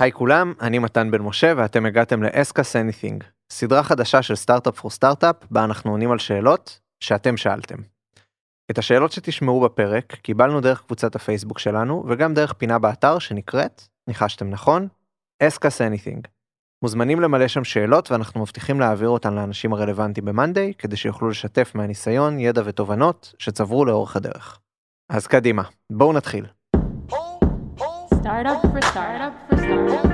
היי כולם, אני מתן בן משה ואתם הגעתם ל-Escas Anything, סדרה חדשה של סטארט-אפ פור סטארט-אפ, בה אנחנו עונים על שאלות שאתם שאלתם. את השאלות שתשמעו בפרק קיבלנו דרך קבוצת הפייסבוק שלנו וגם דרך פינה באתר שנקראת, ניחשתם נכון, Escas Anything. מוזמנים למלא שם שאלות ואנחנו מבטיחים להעביר אותן לאנשים הרלוונטיים ב-Monday כדי שיוכלו לשתף מהניסיון, ידע ותובנות שצברו לאורך הדרך. אז קדימה, בואו נתחיל. Startup for startup for startup.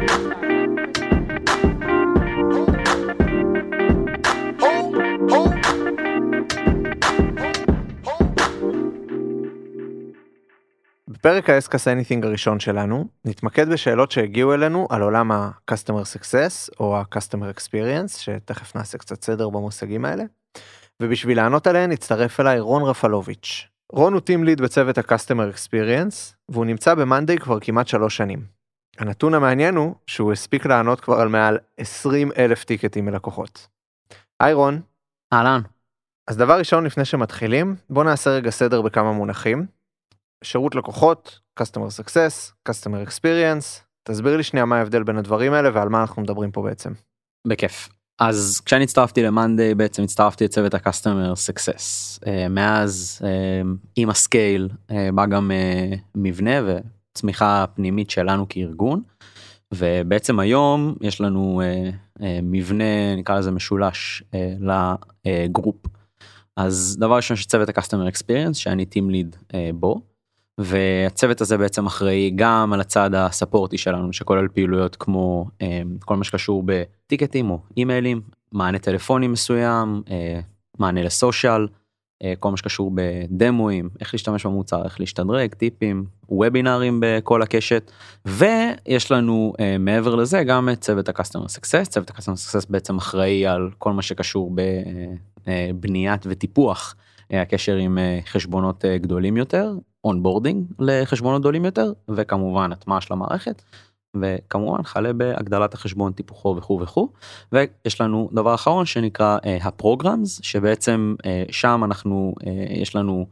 בפרק ה-Ask Anything הראשון שלנו נתמקד בשאלות שהגיעו אלינו על עולם ה-Customer Success או ה-Customer Experience שתכף נעשה קצת סדר במושגים האלה. ובשביל לענות עליהן הצטרף אליי רון רפלוביץ'. רון הוא טים ליד בצוות ה-Customer Experience והוא נמצא ב-Monday כבר כמעט שלוש שנים. הנתון המעניין הוא שהוא הספיק לענות כבר על מעל 20 אלף טיקטים מלקוחות. היי רון, אהלן. אז דבר ראשון לפני שמתחילים בוא נעשה רגע סדר בכמה מונחים. שירות לקוחות, Customer Success, Customer Experience, תסביר לי שנייה מה ההבדל בין הדברים האלה ועל מה אנחנו מדברים פה בעצם. בכיף. אז כשאני הצטרפתי ל-monday בעצם הצטרפתי לצוות ה-customer success uh, מאז uh, עם ה-scale uh, בא גם מבנה וצמיחה פנימית שלנו כארגון ובעצם היום יש לנו מבנה נקרא לזה משולש ל-group. אז דבר ראשון שצוות ה-customer experience שאני team lead בו. והצוות הזה בעצם אחראי גם על הצד ה-supportי שלנו שכולל פעילויות כמו אה, כל מה שקשור ב-ticketים או אימיילים מענה טלפוני מסוים אה, מענה ל-social אה, כל מה שקשור ב-demoים איך להשתמש במוצר איך להשתדרג טיפים webinarים בכל הקשת. ויש לנו מעבר לזה גם את צוות ה-customer success. צוות ה-customer success בעצם אחראי על כל מה שקשור בבניית וטיפוח הקשר עם חשבונות גדולים יותר onboarding לחשבונות גדולים יותר וכמובן הטמעה של המערכת וכמובן חלה בהגדלת החשבון טיפוחו וכו' וכו' ויש לנו דבר אחרון שנקרא הפרוגרמס שבעצם שם אנחנו יש לנו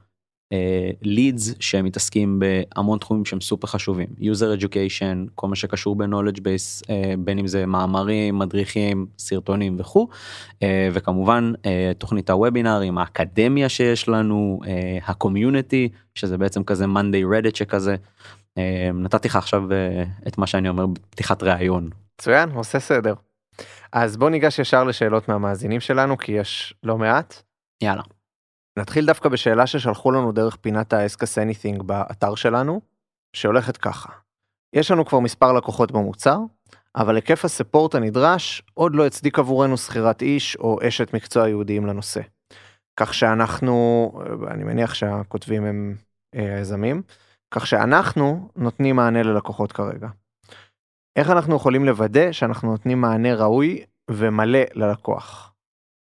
לידס uh, שמתעסקים בהמון תחומים שהם סופר חשובים user education כל מה שקשור ב-knowledge base uh, בין אם זה מאמרים מדריכים סרטונים וכו' uh, וכמובן uh, תוכנית הוובינארים האקדמיה שיש לנו uh, הקומיוניטי שזה בעצם כזה monday reddit שכזה uh, נתתי לך עכשיו uh, את מה שאני אומר בפתיחת ראיון. מצוין, עושה סדר. אז בוא ניגש ישר לשאלות מהמאזינים שלנו כי יש לא מעט. יאללה. נתחיל דווקא בשאלה ששלחו לנו דרך פינת ה-Ask Anything באתר שלנו, שהולכת ככה. יש לנו כבר מספר לקוחות במוצר, אבל היקף הספורט הנדרש עוד לא הצדיק עבורנו שכירת איש או אשת מקצוע ייעודיים לנושא. כך שאנחנו, אני מניח שהכותבים הם אה, היזמים, כך שאנחנו נותנים מענה ללקוחות כרגע. איך אנחנו יכולים לוודא שאנחנו נותנים מענה ראוי ומלא ללקוח?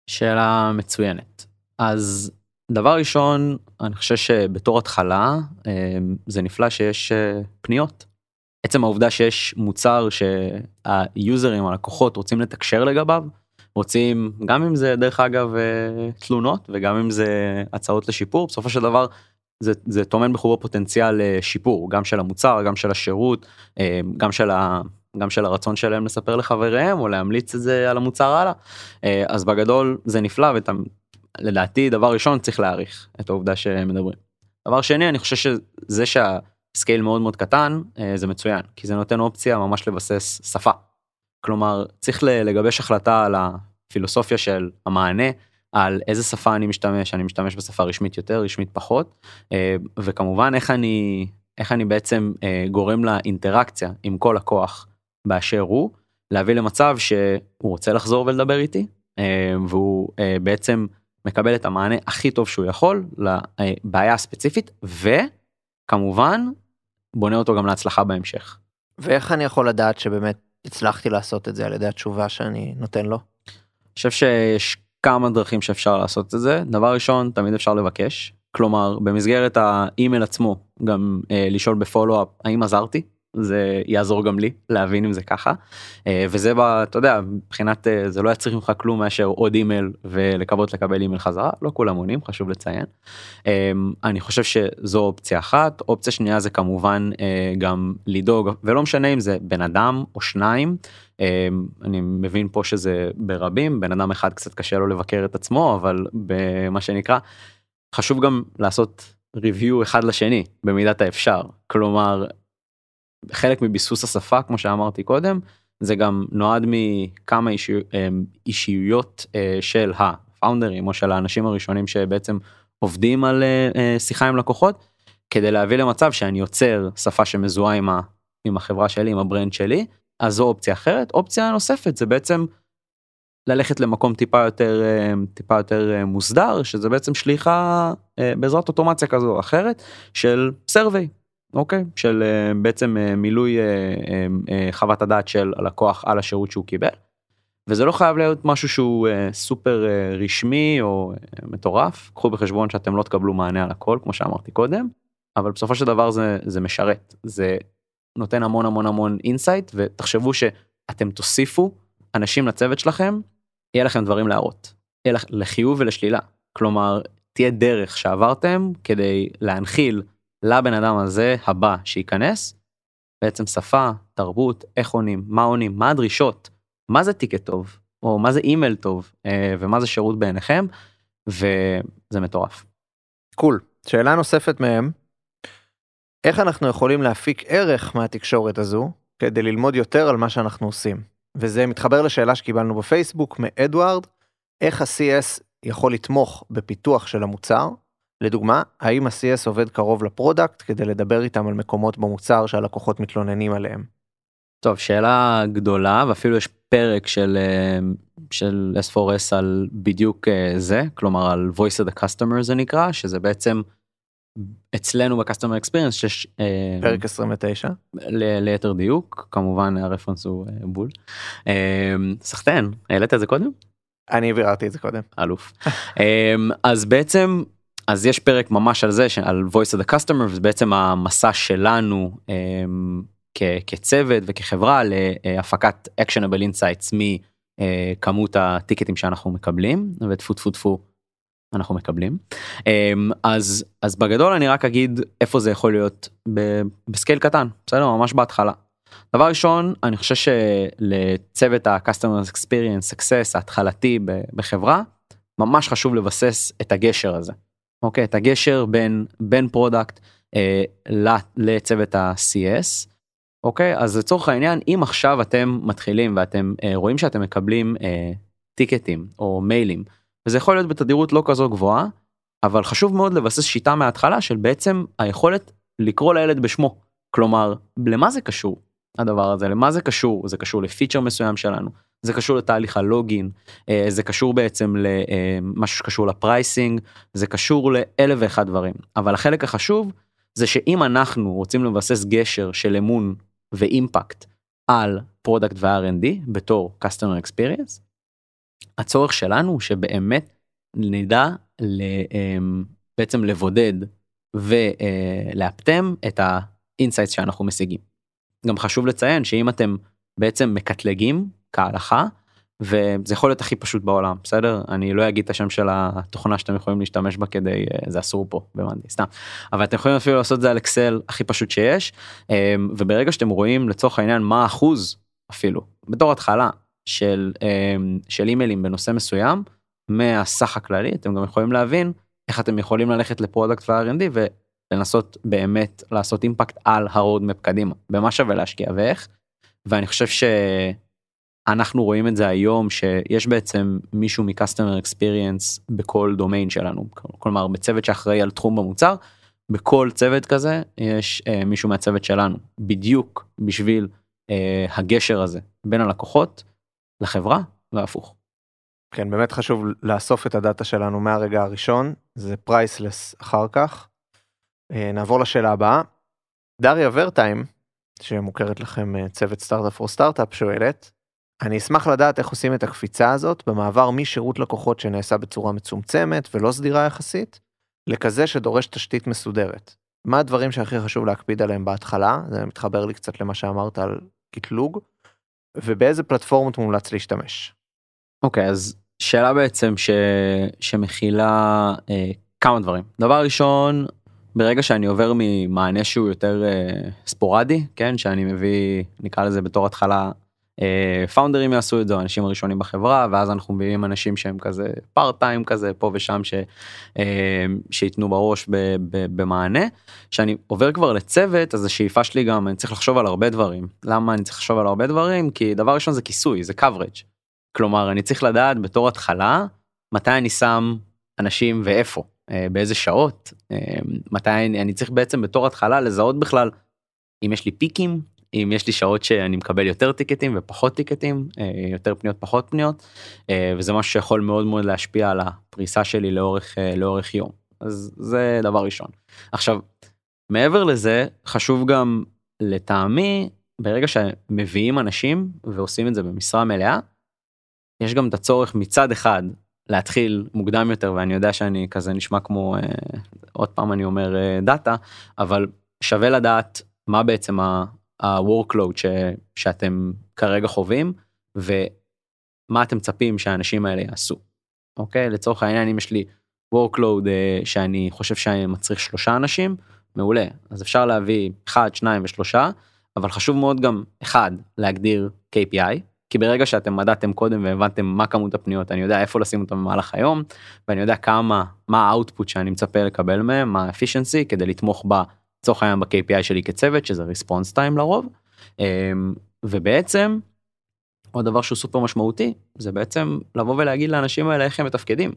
שאלה מצוינת. אז דבר ראשון אני חושב שבתור התחלה זה נפלא שיש פניות. עצם העובדה שיש מוצר שהיוזרים הלקוחות רוצים לתקשר לגביו רוצים גם אם זה דרך אגב תלונות וגם אם זה הצעות לשיפור בסופו של דבר זה, זה טומן בחובו פוטנציאל לשיפור גם של המוצר גם של השירות גם של ה... גם של הרצון שלהם לספר לחבריהם או להמליץ את זה על המוצר הלאה אז בגדול זה נפלא ואתה לדעתי דבר ראשון צריך להעריך את העובדה שמדברים. דבר שני אני חושב שזה שהסקייל מאוד מאוד קטן זה מצוין כי זה נותן אופציה ממש לבסס שפה. כלומר צריך לגבש החלטה על הפילוסופיה של המענה על איזה שפה אני משתמש אני משתמש בשפה רשמית יותר רשמית פחות וכמובן איך אני איך אני בעצם גורם לאינטראקציה עם כל לקוח באשר הוא להביא למצב שהוא רוצה לחזור ולדבר איתי והוא בעצם מקבל את המענה הכי טוב שהוא יכול לבעיה הספציפית וכמובן בונה אותו גם להצלחה בהמשך. ואיך אני יכול לדעת שבאמת הצלחתי לעשות את זה על ידי התשובה שאני נותן לו? אני חושב שיש כמה דרכים שאפשר לעשות את זה דבר ראשון תמיד אפשר לבקש כלומר במסגרת האימייל עצמו גם אה, לשאול ב-follow-up האם עזרתי זה יעזור גם לי להבין אם זה ככה. אה, וזה ב- אתה יודע מבחינת אה, זה לא יצריך ממך כלום מאשר עוד אימייל ולקוות לקבל אימייל חזרה לא כולם עונים חשוב לציין. אה, אני חושב שזו אופציה אחת. אופציה שנייה זה כמובן גם לדאוג ולא משנה אם זה בן אדם או שניים. אני מבין פה שזה ברבים בן אדם אחד קצת קשה לו לבקר את עצמו אבל במה שנקרא חשוב גם לעשות ריוויו אחד לשני במידת האפשר. כלומר חלק מביסוס השפה כמו שאמרתי קודם זה גם נועד מכמה אישי, אה, אישיויות אה, של הפאונדרים או של האנשים הראשונים שבעצם עובדים על אה, אה, שיחה עם לקוחות כדי להביא למצב שאני יוצר שפה שמזוהה עם, ה, עם החברה שלי עם ה-brand שלי אז זו אופציה אחרת. אופציה נוספת זה בעצם ללכת למקום טיפה יותר טיפה יותר מוסדר שזה בעצם שליחה בעזרת אוטומציה כזו או אחרת של survey okay של אה, בעצם אה, מילוי אה, חוות הדעת של הלקוח על השירות שהוא קיבל. וזה לא חייב להיות משהו שהוא סופר רשמי או מטורף. קחו בחשבון שאתם לא תקבלו מענה על הכל כמו שאמרתי קודם אבל בסופו של דבר זה זה משרת. זה נותן המון המון המון insight ותחשבו שאתם תוסיפו אנשים לצוות שלכם יהיה לכם דברים להראות. יהיה לחיוב ולשלילה. כלומר תהיה דרך שעברתם כדי להנחיל לבן אדם הזה הבא שייכנס בעצם שפה תרבות איך עונים מה עונים מה הדרישות מה זה ticket טוב או מה זה אימייל טוב אה, ומה זה שירות בעיניכם וזה מטורף. Cool. שאלה נוספת מהם, איך אנחנו יכולים להפיק ערך מהתקשורת הזו כדי ללמוד יותר על מה שאנחנו עושים? וזה מתחבר לשאלה שקיבלנו בפייסבוק מאדוארד, איך ה-CS יכול לתמוך בפיתוח של המוצר? לדוגמה, האם ה-CS עובד קרוב ל-product כדי לדבר איתם על מקומות במוצר שהלקוחות מתלוננים עליהם? טוב שאלה גדולה ואפילו יש פרק של אה, של S4S על בדיוק אה, זה כלומר על voice of the customer זה נקרא שזה בעצם אצלנו ב-customer experience שיש אה, פרק 29. ל- ליתר דיוק כמובן הרפרנס הוא בול. סחטיין העלית את זה קודם? אני ביררתי את זה קודם. אלוף. אז בעצם אז יש פרק ממש על זה על voice of the customer וזה בעצם המסע שלנו אמ, כ- כצוות וכחברה להפקת actionable insights מכמות ה-ticketים שאנחנו מקבלים וטפו טפו טפו אנחנו מקבלים אמ, אז אז בגדול אני רק אגיד איפה זה יכול להיות ב-scale קטן בסדר ממש בהתחלה. דבר ראשון אני חושב שלצוות ה-customer experience success ההתחלתי בחברה ממש חשוב לבסס את הגשר הזה. אוקיי את הגשר בין בין product אה, לצוות ה-CS. אוקיי אז לצורך העניין אם עכשיו אתם מתחילים ואתם אה, רואים שאתם מקבלים אה, טיקטים או מיילים וזה יכול להיות בתדירות לא כזו גבוהה אבל חשוב מאוד לבסס שיטה מההתחלה של בעצם היכולת לקרוא לילד בשמו. כלומר למה זה קשור הדבר הזה? למה זה קשור? זה קשור לפיצ'ר מסוים שלנו זה קשור לתהליך הלוגין אה, זה קשור בעצם למשהו שקשור לפרייסינג זה קשור לאלף ואחד דברים אבל החלק החשוב זה שאם אנחנו רוצים לבסס גשר של אמון ו-impact על product ו-R&D בתור customer experience הצורך שלנו הוא שבאמת נדע אמ, בעצם לבודד ולאפטם את ה-insights שאנחנו משיגים. גם חשוב לציין שאם אתם בעצם מקטלגים כהלכה וזה יכול להיות הכי פשוט בעולם בסדר אני לא אגיד את השם של התוכנה שאתם יכולים להשתמש בה כדי אה, זה אסור פה ב-monday סתם אבל אתם יכולים אפילו לעשות את זה על אקסל הכי פשוט שיש אמ, וברגע שאתם רואים לצורך העניין מה האחוז אפילו בתור התחלה של אמ, של אימיילים בנושא מסוים מהסך הכללי אתם גם יכולים להבין איך אתם יכולים ללכת ל-product ו-R&D ולנסות באמת לעשות impact על ה-roadmap קדימה במה שווה להשקיע ואיך. ואני חושב שאנחנו רואים את זה היום שיש בעצם מישהו מקסטומר אקספיריאנס בכל דומיין שלנו כלומר בצוות שאחראי על תחום במוצר בכל צוות כזה יש אה, מישהו מהצוות שלנו בדיוק בשביל אה, הגשר הזה בין הלקוחות לחברה והפוך. כן, באמת חשוב לאסוף את ה-data שלנו מהרגע הראשון, זה priceless אחר כך. אה, נעבור לשאלה הבאה. דריה ורטיים, שמוכרת לכם אה, צוות סטארט-אפ או סטארט-אפ, שואלת, אני אשמח לדעת איך עושים את הקפיצה הזאת במעבר משירות לקוחות שנעשה בצורה מצומצמת ולא סדירה יחסית, לכזה שדורש תשתית מסודרת. מה הדברים שהכי חשוב להקפיד עליהם בהתחלה, זה מתחבר לי קצת למה שאמרת על קטלוג, ובאיזה פלטפורמות מומלץ להשתמש. אוקיי אז שאלה בעצם ש... שמכילה אה, כמה דברים דבר ראשון ברגע שאני עובר ממענה שהוא יותר אה, ספורדי כן שאני מביא נקרא לזה בתור התחלה פאונדרים יעשו את זה האנשים הראשונים בחברה ואז אנחנו מביאים אנשים שהם כזה פארט טיים כזה פה ושם ש, אה, שייתנו בראש במענה. שאני עובר כבר לצוות אז השאיפה שלי גם אני צריך לחשוב על הרבה דברים למה אני צריך לחשוב על הרבה דברים כי דבר ראשון זה כיסוי זה coverage. כלומר אני צריך לדעת בתור התחלה מתי אני שם אנשים ואיפה אה, באיזה שעות אה, מתי אני, אני צריך בעצם בתור התחלה לזהות בכלל אם יש לי פיקים אם יש לי שעות שאני מקבל יותר טיקטים ופחות טיקטים אה, יותר פניות פחות פניות אה, וזה משהו שיכול מאוד מאוד להשפיע על הפריסה שלי לאורך אה, לאורך יום. אז זה דבר ראשון. עכשיו מעבר לזה חשוב גם לטעמי ברגע שמביאים אנשים ועושים את זה במשרה מלאה יש גם את הצורך מצד אחד להתחיל מוקדם יותר ואני יודע שאני כזה נשמע כמו אה, עוד פעם אני אומר אה, דאטה אבל שווה לדעת מה בעצם ה-workload ש, שאתם כרגע חווים ומה אתם מצפים שהאנשים האלה יעשו. אוקיי לצורך העניין אם יש לי workload אה, שאני חושב שאני מצריך שלושה אנשים מעולה אז אפשר להביא אחד שניים ושלושה אבל חשוב מאוד גם אחד להגדיר KPI כי ברגע שאתם מדעתם קודם והבנתם מה כמות הפניות אני יודע איפה לשים אותם במהלך היום ואני יודע כמה מה האוטפוט שאני מצפה לקבל מהם מה האפישנסי כדי לתמוך בצורך העניין ב-KPI שלי כצוות שזה response time לרוב אמ, ובעצם עוד דבר שהוא סופר משמעותי זה בעצם לבוא ולהגיד לאנשים האלה איך הם מתפקדים.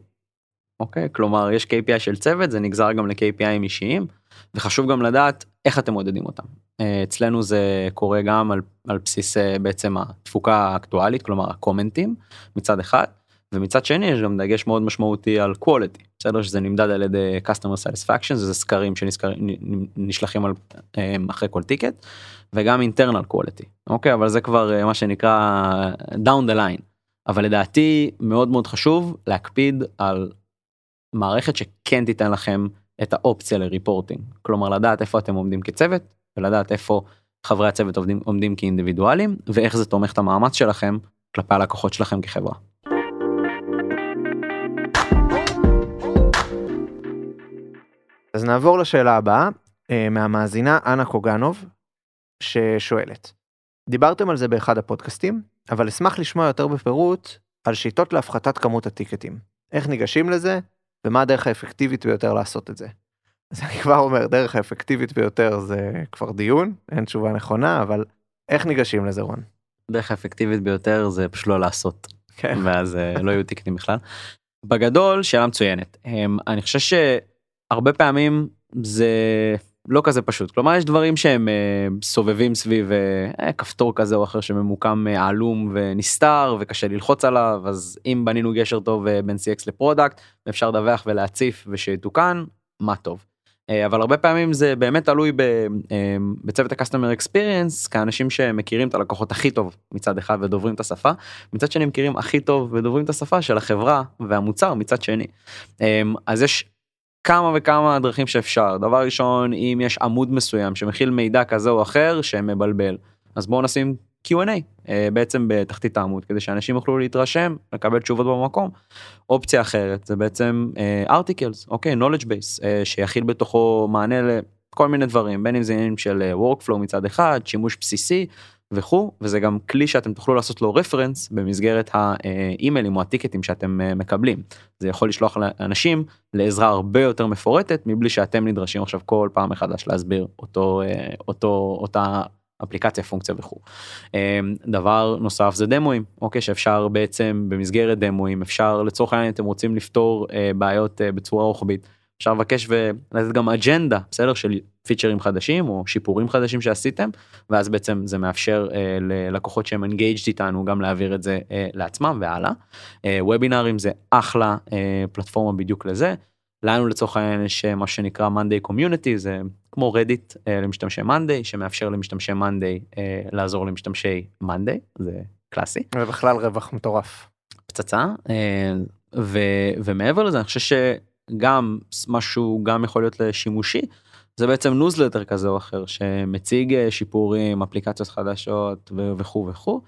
אוקיי כלומר יש KPI של צוות זה נגזר גם ל-KPI אישיים וחשוב גם לדעת איך אתם מודדים אותם. אה, אצלנו זה קורה גם על, על בסיס אה, בעצם התפוקה האקטואלית כלומר הקומנטים מצד אחד ומצד שני יש גם דגש מאוד משמעותי על quality בסדר? שזה נמדד על ידי customer satisfaction זה סקרים שנשלחים על אה, אחרי כל טיקט וגם internal quality אוקיי? אבל זה כבר מה שנקרא down the line. אבל לדעתי מאוד מאוד חשוב להקפיד על מערכת שכן תיתן לכם את האופציה לריפורטינג כלומר לדעת איפה אתם עומדים כצוות ולדעת איפה חברי הצוות עומדים, עומדים כאינדיבידואלים ואיך זה תומך את המאמץ שלכם כלפי הלקוחות שלכם כחברה. אז נעבור לשאלה הבאה אה, מהמאזינה אנה קוגנוב ששואלת דיברתם על זה באחד הפודקאסטים אבל אשמח לשמוע יותר בפירוט על שיטות להפחתת כמות הטיקטים איך ניגשים לזה ומה הדרך האפקטיבית ביותר לעשות את זה. אז אני כבר אומר, דרך האפקטיבית ביותר זה כבר דיון, אין תשובה נכונה, אבל איך ניגשים לזה רון? דרך האפקטיבית ביותר זה פשוט לא לעשות. כן. ואז אה, לא יהיו טיקטים בכלל. בגדול שאלה מצוינת. אמ, אני חושב שהרבה פעמים זה לא כזה פשוט כלומר יש דברים שהם אה, סובבים סביב אה, כפתור כזה או אחר שממוקם אה, עלום ונסתר וקשה ללחוץ עליו אז אם בנינו גשר טוב בין CX ל-product אפשר לדווח ולהציף ושיתוקן מה טוב. אבל הרבה פעמים זה באמת תלוי בצוות ה-customer experience כאנשים שמכירים את הלקוחות הכי טוב מצד אחד ודוברים את השפה מצד שני מכירים הכי טוב ודוברים את השפה של החברה והמוצר מצד שני. אז יש כמה וכמה דרכים שאפשר דבר ראשון אם יש עמוד מסוים שמכיל מידע כזה או אחר שמבלבל אז בואו נשים Q&A אה, בעצם בתחתית העמוד כדי שאנשים יוכלו להתרשם לקבל תשובות במקום. אופציה אחרת זה בעצם ארטיקלס אוקיי knowledge base אה, שיכיל בתוכו מענה לכל מיני דברים בין אם זה עניינים של אה, workflow מצד אחד שימוש בסיסי וכו' וזה גם כלי שאתם תוכלו לעשות לו רפרנס במסגרת האימיילים או הטיקטים שאתם אה, מקבלים. זה יכול לשלוח לאנשים לעזרה הרבה יותר מפורטת מבלי שאתם נדרשים עכשיו כל פעם מחדש להסביר אותו אה, אותו אותה אפליקציה פונקציה וכו'. אה, דבר נוסף זה דמואים אוקיי שאפשר בעצם במסגרת דמואים אפשר לצורך העניין אתם רוצים לפתור בעיות בצורה רוחבית. אפשר לבקש ולתת גם אג'נדה בסדר של פיצ'רים חדשים או שיפורים חדשים שעשיתם ואז בעצם זה מאפשר אה, ללקוחות שהם engaged איתנו גם להעביר את זה אה, לעצמם והלאה. אה, וובינרים זה אחלה אה, פלטפורמה בדיוק לזה. לנו לצורך העניין יש אה, מה שנקרא Monday Community זה כמו Reddit אה, למשתמשי Monday שמאפשר למשתמשי Monday אה, לעזור למשתמשי Monday זה קלאסי. ובכלל רווח מטורף. פצצה אה, ו, ומעבר לזה אני חושב ש... גם משהו גם יכול להיות לשימושי זה בעצם ניוזלטר כזה או אחר שמציג אה, שיפורים, אפליקציות חדשות וכו' וכו'.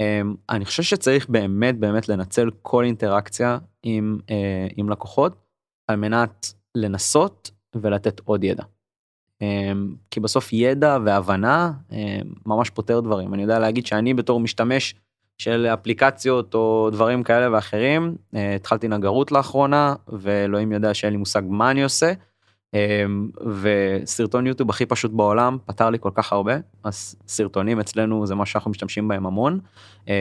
אמ, אני חושב שצריך באמת באמת לנצל כל אינטראקציה עם, אה, עם לקוחות על מנת לנסות ולתת עוד ידע. אמ, כי בסוף ידע והבנה אמ, ממש פותר דברים. אני יודע להגיד שאני בתור משתמש של אפליקציות או דברים כאלה ואחרים, אה, התחלתי נגרות לאחרונה ואלוהים יודע שאין לי מושג מה אני עושה. אמ, וסרטון יוטיוב הכי פשוט בעולם פתר לי כל כך הרבה אז סרטונים אצלנו זה מה שאנחנו משתמשים בהם המון אמ,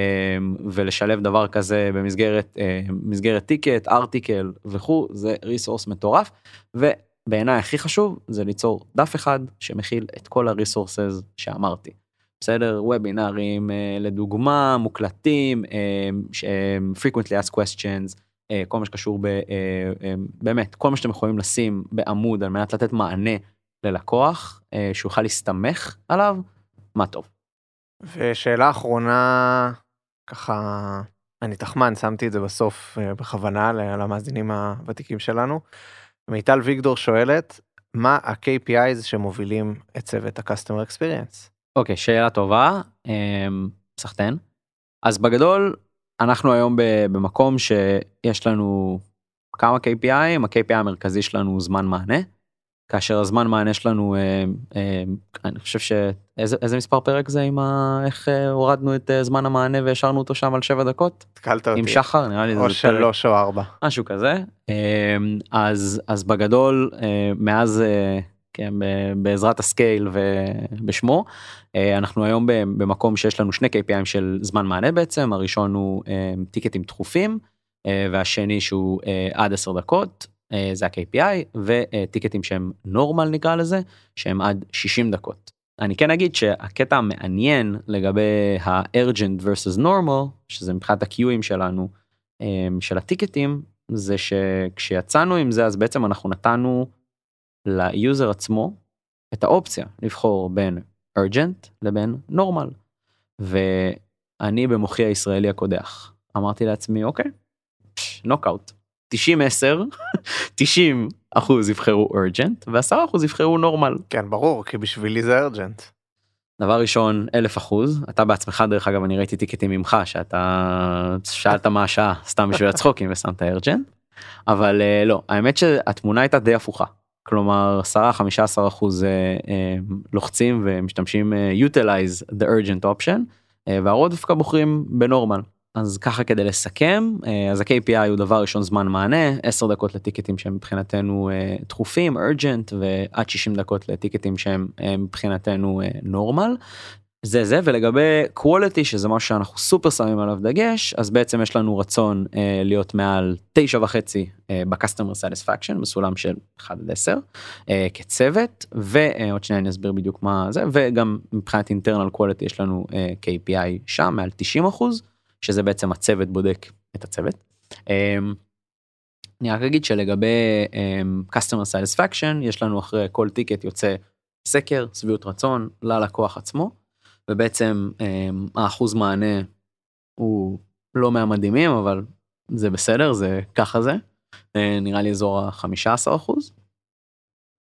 ולשלב דבר כזה במסגרת אה, מסגרת טיקט ארטיקל וכו' זה ריסורס מטורף ובעיניי הכי חשוב זה ליצור דף אחד שמכיל את כל הריסורסס שאמרתי. בסדר וובינארים אה, לדוגמה מוקלטים אה, frequently asked questions כל מה שקשור ב, אה, אה, באמת כל מה שאתם יכולים לשים בעמוד על מנת לתת מענה ללקוח שהוא יוכל להסתמך עליו מה טוב. ושאלה אחרונה ככה אני תחמן שמתי את זה בסוף בכוונה למאזינים הוותיקים שלנו. מיטל ויגדור שואלת מה ה-KPIs שמובילים את צוות ה-Customer Experience. אוקיי okay, שאלה טובה סחטיין אז בגדול אנחנו היום במקום שיש לנו כמה KPI, ה-KPI המרכזי שלנו הוא זמן מענה. כאשר הזמן מענה שלנו אה, אה, אני חושב שאיזה איזה מספר פרק זה עם ה... איך אה, הורדנו את אה, זמן המענה והשארנו אותו שם על 7 דקות? התקלת אותי. עם שחר נראה לי או שלוש או ארבע. משהו כזה. אה, אז אז בגדול אה, מאז אה, כן, בעזרת הסקייל ובשמו. אה, אנחנו היום במקום שיש לנו שני KPI של זמן מענה בעצם, הראשון הוא אה, טיקטים דחופים, אה, והשני שהוא עד 10 דקות, זה ה- KPI, וטיקטים שהם normal נקרא לזה, שהם עד 60 דקות. אני כן אגיד שהקטע המעניין לגבי ה- urgent versus normal, שזה מבחינת ה- queueים שלנו, של הטיקטים, זה שכשיצאנו עם זה אז בעצם אנחנו נתנו ל user עצמו את האופציה לבחור בין urgent לבין normal. ואני במוחי הישראלי הקודח אמרתי לעצמי אוקיי נוקאוט 90 10 90 אחוז יבחרו urgent ו10 אחוז יבחרו normal. כן ברור כי בשבילי זה urgent. דבר ראשון אלף אחוז אתה בעצמך דרך אגב אני ראיתי טיקטים ממך שאתה שאלת מה השעה סתם בשביל הצחוקים ושמת urgent אבל אה, לא האמת שהתמונה הייתה די הפוכה כלומר 10-15 אחוז אה, אה, לוחצים ומשתמשים אה, utilize the urgent option והרוב דווקא בוחרים בנורמל. אז ככה כדי לסכם אז ה-KPI הוא דבר ראשון זמן מענה 10 דקות לטיקטים שהם מבחינתנו דחופים urgent ועד 60 דקות לטיקטים שהם מבחינתנו נורמל זה זה ולגבי quality שזה משהו שאנחנו סופר שמים עליו דגש אז בעצם יש לנו רצון אה, להיות מעל תשע וחצי אה, ב-customer satisfaction בסולם של 1 עד 10 אה, כצוות ועוד שניה אני אסביר בדיוק מה זה וגם מבחינת internal quality יש לנו אה, KPI שם מעל 90 אחוז שזה בעצם הצוות בודק את הצוות. אה, אני רק אגיד שלגבי אה, customer satisfaction יש לנו אחרי כל טיקט יוצא סקר שביעות רצון ללקוח עצמו. ובעצם אמ, האחוז מענה הוא לא מהמדהימים אבל זה בסדר זה ככה זה. אה, נראה לי אזור ה-15 אחוז.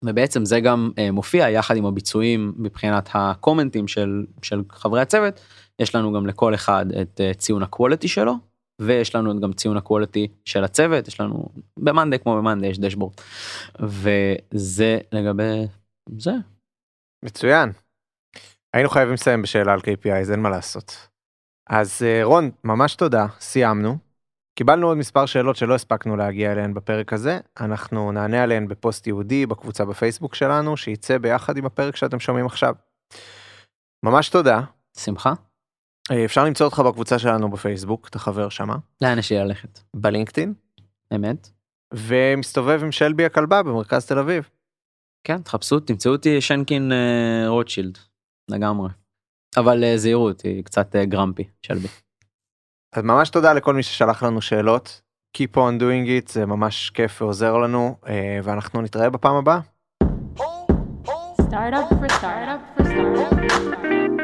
ובעצם זה גם אה, מופיע יחד עם הביצועים מבחינת הקומנטים של, של חברי הצוות. יש לנו גם לכל אחד את אה, ציון הקוולטי שלו ויש לנו גם ציון הקוולטי של הצוות. יש לנו במאנדי כמו במאנדי יש דשבורד. וזה לגבי זה. מצוין היינו חייבים לסיים בשאלה על KPI, אין מה לעשות. אז אה, רון, ממש תודה, סיימנו. קיבלנו עוד מספר שאלות שלא הספקנו להגיע אליהן בפרק הזה, אנחנו נענה עליהן בפוסט ייעודי בקבוצה בפייסבוק שלנו, שייצא ביחד עם הפרק שאתם שומעים עכשיו. ממש תודה. שמחה. אה, אפשר למצוא אותך בקבוצה שלנו בפייסבוק, אתה חבר שמה. לאן יש לי ללכת? בלינקדאין. אמת. ומסתובב עם שלבי הכלבה במרכז תל אביב. כן, תחפשו, תמצאו אותי שנקין uh, רוטשילד. לגמרי. אבל uh, זהירות היא קצת גרמפי שלבי. אז ממש תודה לכל מי ששלח לנו שאלות. Keep on doing it זה ממש כיף ועוזר לנו uh, ואנחנו נתראה בפעם הבאה. Startup for startup for startup.